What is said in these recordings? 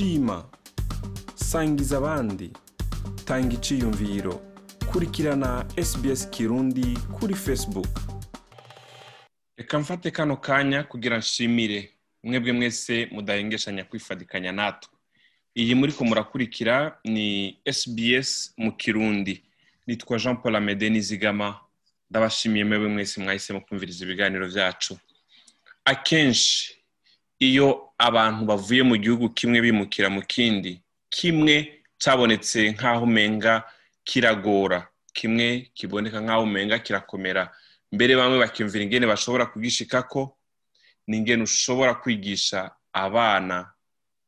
shima sangiza abandi. Tanga iciyumviro. Kurikirana sbs kirundi kuri facebook. Reka mfate kano kanya kugira nshimire. Mwebwe mwese mudahengeshanya kwifadikanya natwe. Iyi muri murakurikira ni sbs mu kirundi. Nitwa jean paul amede nizigama ndabashimiye mwebwe mwese mwahisemo kumviriza ibiganiro byacu. Akenshi iyo abantu bavuye mu gihugu kimwe bimukira mu kindi kimwe cyabonetse nk'aho umenga kiragora kimwe kiboneka nk'aho umenga kirakomera. Mbere bamwe bakiyumvira ingene bashobora kugishikako ni ingene ushobora kwigisha abana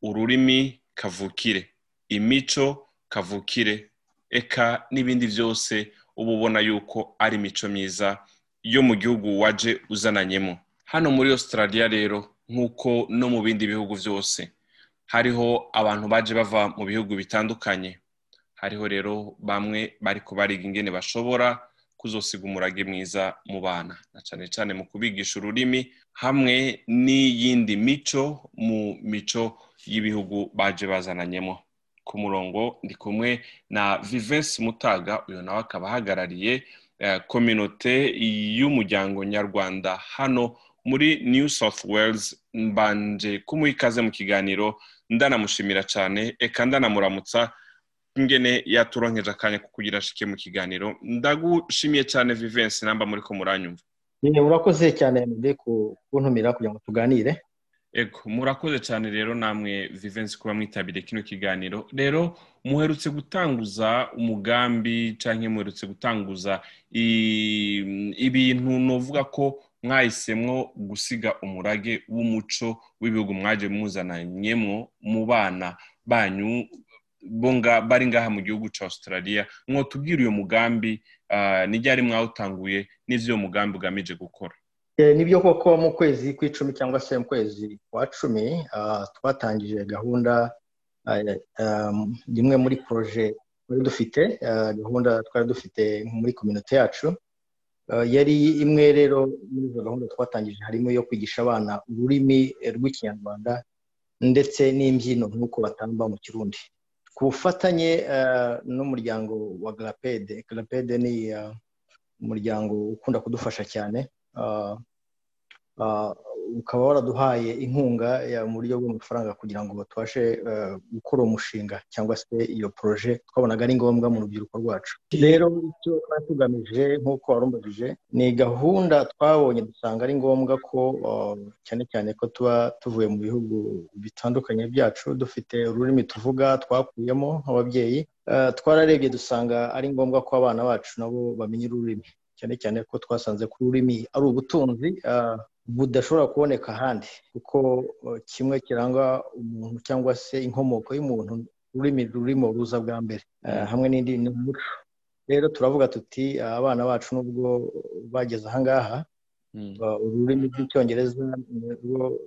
ururimi kavukire imico kavukire eka n'ibindi byose uba ubona yuko ari imico myiza yo mu gihugu waje uzananyemo. Hano muri australia rero nk'uko no mu bindi bihugu byose. Hariho abantu baje bava mu bihugu bitandukanye. Hariho rero bamwe bari kubariga ingene bashobora kuzosiga umurage mwiza mu bana na cyane cyane mu kubigisha ururimi hamwe n'iyindi mico mu mico y'ibihugu baje bazananyemo. Ku murongo ndi kumwe na vivensi mutaga uyu nawe akaba ahagarariye kominote y'umuryango nyarwanda hano muri new south wales mbanje kumuha ikaze mu kiganiro ndanamushimira cyane eka ndanamuramutsa ingene yaturonkeje akanya ko kugira ashike mu kiganiro. Ndagushimiye cyane vivensi namba muri ko muranyumva. Murakoze cyane mbere kuntumira kugira ngo tuganire. Ego murakoze cyane rero namwe vivensi kuba mwitabiriye kino kiganiro. Rero muherutse gutanguza umugambi cyangwa muherutse gutanguza ibintu nuvuga ko mwahisemwo gusiga umurage w'umuco w'ibihugu mwaje muzananyemo mu bana banyu bari ngaha mu gihugu cya australia. Mwotubwira uyu mugambi n'ibyari mwawutanguye n'ibyo uwo mugambi ugamije gukora? Nibyo koko mu kwezi kw'icumi cyangwa se mu kwezi kwa cumi twatangije gahunda imwe muri poroje twari dufite gahunda twari dufite muri kominote yacu. Yari imwe rero muri izo gahunda twatangije harimo iyo kwigisha abana ururimi rw'ikinyarwanda ndetse n'imbyino nk'uko batamba mu kirundi. Ku bufatanye n'umuryango wa garapede garapede ni umuryango ukunda kudufasha cyane. Ukaba waraduhaye inkunga mu buryo bw'amafaranga kugira ngo tubashe gukora umushinga cyangwa se iyo poroje twabonaga ari ngombwa mu rubyiruko rwacu. Rero icyo twari tugamije nk'uko warumbajije ni gahunda twabonye dusanga ari ngombwa ko cyane cyane ko tuba tuvuye mu bihugu bitandukanye byacu dufite ururimi tuvuga twakuyemo nk'ababyeyi twararebye dusanga ari ngombwa ko abana bacu nabo bamenya ururimi. Cyane cyane ko twasanze ko ururimi ari ubutunzi budashobora kuboneka ahandi kuko kimwe kiranga umuntu cyangwa se inkomoko y'umuntu ururimi rurimo ruza bwa mbere. Hamwe n'indi ni umuco. Rero turavuga tuti abana bacu nubwo bageze ahangaha ururimi rw'icyongereza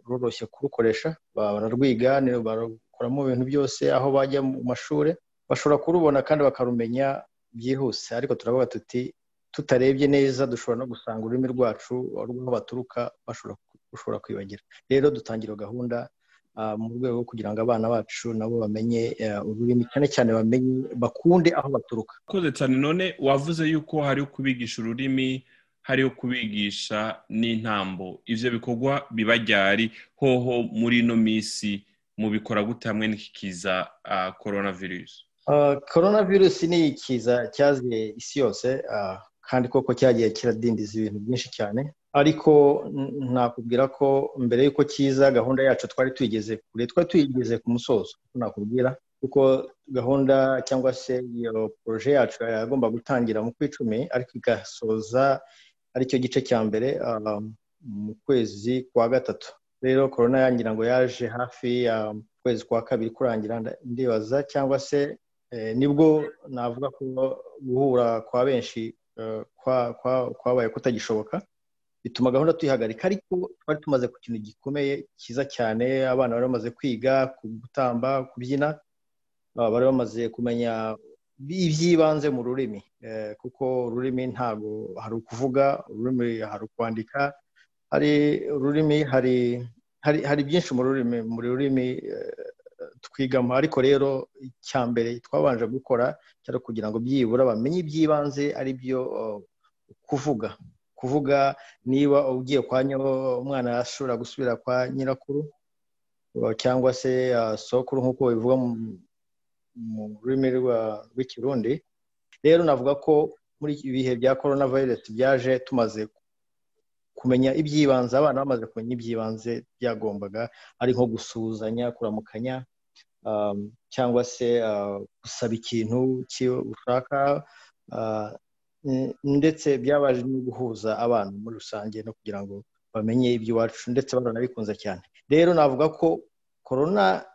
rworoshye kurukoresha. Bararwiga barakoramo ibintu byose aho bajya mu mashuri bashobora kurubona kandi bakarumenya byihuse. Ariko turavuga tuti tutarebye neza dushobora no gusanga ururimi rwacu rw'aho baturuka bashobora kwibagira rero dutangira gahunda mu rwego rwo kugira ngo abana bacu nabo bamenye ururimi cyane cyane bamenye bakunde aho baturuka. Urakoze cyane. None wavuze yuko hari kubigisha ururimi hariho kubigisha n'intambo. Ibyo bikorwa bibajyari hoho muri ino minsi mubikora gute hamwe n'ikiza korona virusi korona virusi ni ikiza cyaziye isi yose kandi koko cyagiye kiradindiza ibintu byinshi cyane. Ariko nakubwira ko mbere y'uko kiza gahunda yacu twari tuyigeze kure twari tuyigeze ku musozo. Nakubwira kuko gahunda cyangwa se iyo poroje yacu yagomba gutangira mu kw'icumi ariko igasoza ari cyo gice cya mbere mu kwezi kwa gatatu. Rero korona yangira ngo yaje hafi ya kwezi kwa kabiri kurangira ndibaza cyangwa se ni bwo navuga ko guhura kwa benshi kwabaye kutagishoboka bituma gahunda tuyihagarika ariko twari tumaze ku kintu gikomeye cyiza cyane abana bari bamaze kwiga gutamba kubyina bari bamaze kumenya iby'ibanze mu rurimi. Kuko ururimi ntabwo hari ukuvuga ururimi hari ukwandika hari ururimi hari hari byinshi mu rurimi mu rurimi twigamo ariko rero icya mbere twabanje gukora cyari kugira ngo byibura bamenye iby'ibanze ari byo kuvuga. Kuvuga niba ugiye kwa umwana ashobora gusubira kwa nyirakuru cyangwa se sokuru nk'uko bivuga mu rurimi rw'ikirundi. Rero navuga ko muri ibihe bya korona virusi byaje tumaze kumenya iby'ibanze abana bamaze kumenya iby'ibanze byagombaga ari nko gusuhuzanya kuramukanya cyangwa se gusaba ikintu ushaka ndetse byabaje no guhuza abana muri rusange no kugira ngo bamenye iby'iwacu ndetse baranabikunze cyane. Rero navuga ko korona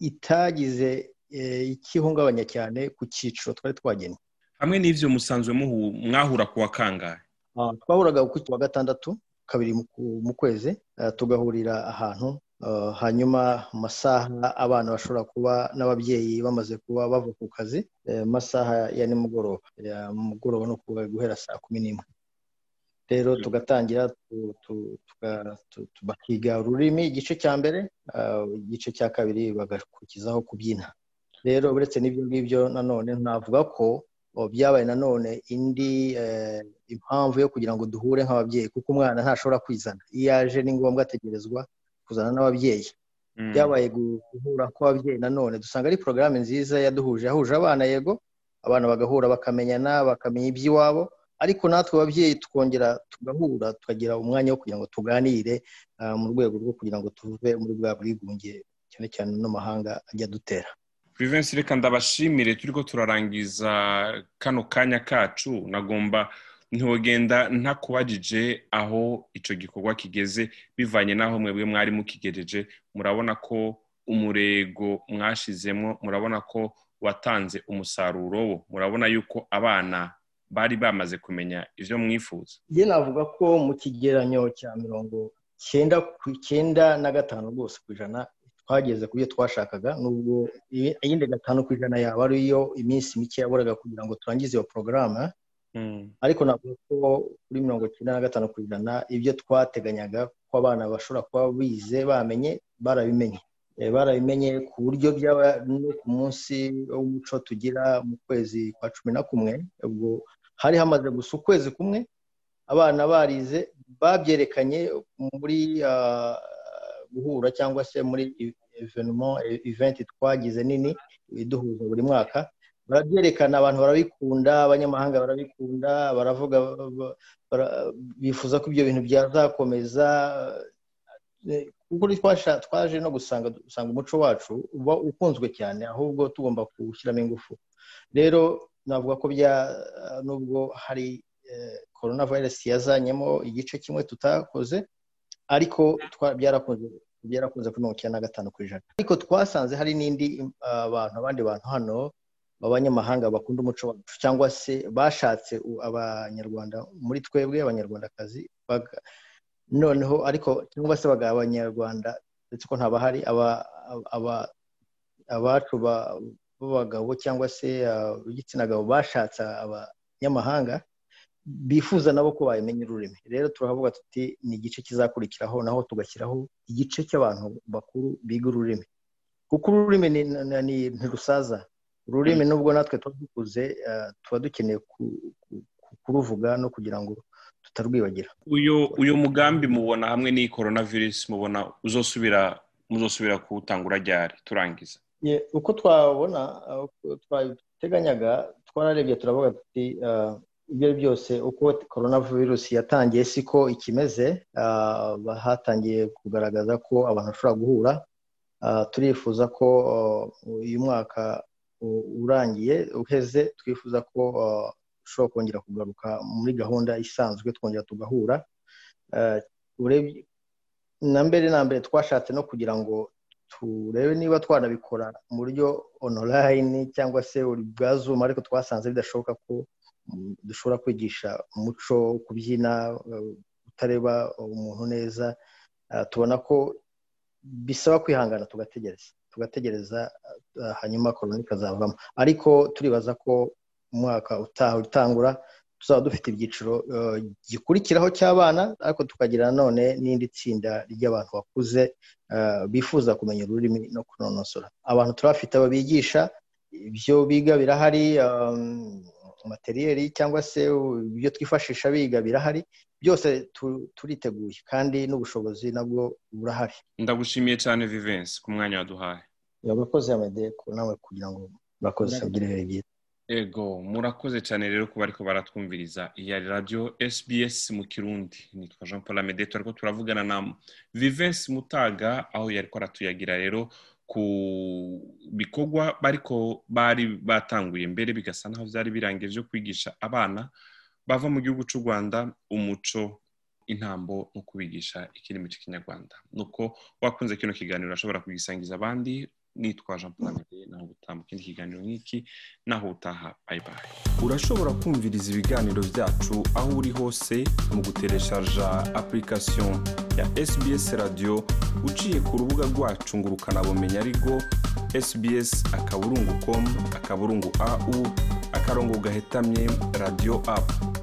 itagize ikihungabanya cyane ku cyiciro twari twagennye hamwe n'ibyo musanzwe mwahura ku wa kangahe? Twahuraga ku wa gatandatu kabiri mu kwezi tugahurira ahantu hanyuma mu masaha abana bashobora kuba n'ababyeyi bamaze kuba bava ku kazi amasaha ya nimugoroba. Mugoroba ni ukuvuga guhera saa kumi n'imwe. Rero tugatangira bakiga ururimi igice cya mbere igice cya kabiri bagakurikizaho kubyina. Rero uretse n'ibyo ngibyo nanone navuga ko byabaye nanone indi impamvu yo kugira ngo duhure nk'ababyeyi kuko umwana ntashobora kwizana. Iyo yaje ni ngombwa ategerezwa kuzana n'ababyeyi. Byabaye guhura kw'ababyeyi nanone dusanga ari porogaramu nziza yaduhuje. Yahuje abana yego. Abana bagahura bakamenyana bakamenya iby'iwabo. Ariko natwe ababyeyi tukongera tugahura tukagira umwanya wo kugira ngo tuganire mu rwego rwo kugira ngo tuve muri bwa bwigunge cyane cyane n'amahanga ajya adutera Vivensi reka ndabashimire. Turi ko turarangiza kano kanya kacu. Nagomba ntugenda ntakubajije aho icyo gikorwa kigeze bivanye n'aho mwebwe mwari mukigejeje. Murabona ko umurego mwashizemo murabona ko watanze umusaruro wo. Murabona yuko abana bari bamaze kumenya ibyo mwifuza. Njye navuga ko mu kigeranyo cya mirongo cyenda ku icyenda na gatanu rwose ku ijana twageze ku byo twashakaga nubwo iyindi gatanu ku ijana yaba ariyo iminsi mike yaburaga kugira ngo turangize iyo porogaramu ariko navuga ko kuri mirongo icyenda na gatanu ku ijana ibyo twateganyaga ko abana bashobora kuba bize bamenye barabimenye. Barabimenye ku buryo byaba no ku munsi w'umuco tugira mu kwezi kwa cumi na kumwe ubwo hari hamaze gusa ukwezi kumwe abana barize babyerekanye muri guhura cyangwa se muri evenemo eventi twagize nini iduhuza buri mwaka. Barabyerekana abantu barabikunda abanyamahanga barabikunda baravuga bifuza ko ibyo bintu byazakomeza. Kuko twaje no gusanga usanga umuco wacu uba ukunzwe cyane ahubwo tugomba kuwushyiramo ingufu. Rero navuga ko nubwo hari korona virusi yazanyemo igice kimwe tutakoze ariko byarakunze byarakunze kuri mirongo icyenda na gatanu ku ijana. Ariko twasanze hari n'indi bantu abandi bantu hano b'abanyamahanga bakunda umuco wacu cyangwa se bashatse abanyarwanda muri twebwe abanyarwandakazi noneho ariko cyangwa se abanyarwanda ndetse ko ntabahari abacu b'abagabo cyangwa se b'igitsina gabo bashatse abanyamahanga bifuza nabo ko bayimenya ururimi. Rero turavuga tuti ni igice kizakurikiraho naho tugashyiraho igice cy'abantu bakuru biga ururimi. Kuko ururimi ntirusaza. Ururimi nubwo natwe tuba dukuze tuba dukeneye kuruvuga no kugira ngo tutarwibagira uyu mugambi mubona hamwe n'iyi korona virusi mubona uzosubira muzosubira kuwutangura ryari? Turangiza uko twabona twateganyaga twararebye turavuga tuti ibyo ari byose uko korona virusi yatangiye siko ikimeze hatangiye kugaragaza ko abantu bashobora guhura. Turifuza ko uyu mwaka urangiye uheze twifuza ko ushobora kongera kugaruka muri gahunda isanzwe twongera tugahura. Na mbere na mbere twashatse no kugira ngo turebe niba twanabikora mu buryo onorayini cyangwa se bwa zuma ariko twasanze bidashoboka ko dushobora kwigisha umuco kubyina utareba umuntu neza. Tubona ko bisaba kwihangana tugategereza. Tugategereza hanyuma korona ikazavamo. Ariko turibaza ko umwaka utaha utangura tuzaba dufite ibyiciro gikurikiraho cy'abana ariko tukagira nanone n'indi tsinda ry'abantu bakuze bifuza kumenya ururimi no kunonosora. Abantu turabafite babigisha ibyo biga birahari materiyeri cyangwa se ibyo twifashisha biga birahari byose turiteguye kandi n'ubushobozi nabwo burahari. Ndagushimiye cyane vivensi ku mwanya waduhaye. Urakoze amede nawe kugira ngo murakoze ugire ibihe byiza ego murakoze cyane rero kuba ariko baratwumviriza. Iya radiyo SBS mu kirundi. Nitwa jean paul amede ariko turavugana na vivensi mutaga aho yari aratuyagira rero ku bikorwa bariko bari batanguye mbere bigasa naho byari birangiye byo kwigisha abana bava mu gihugu cy'u rwanda umuco intambo no kubigisha ikirimi cy'ikinyarwanda nuko wakunze kino kiganiro urashobora kugisangiza abandi nitwa jean paul amede naho gutaha ikindi kiganiro nk'iki naho utaha bayibaye urashobora kumviriza ibiganiro byacu aho uri hose mu gutereshaja application ya sbs radio uciye ku rubuga rwacu ngo ukanabumenya ariko sbs akaburungu com akaburungu au akarongo gahetamye radio apu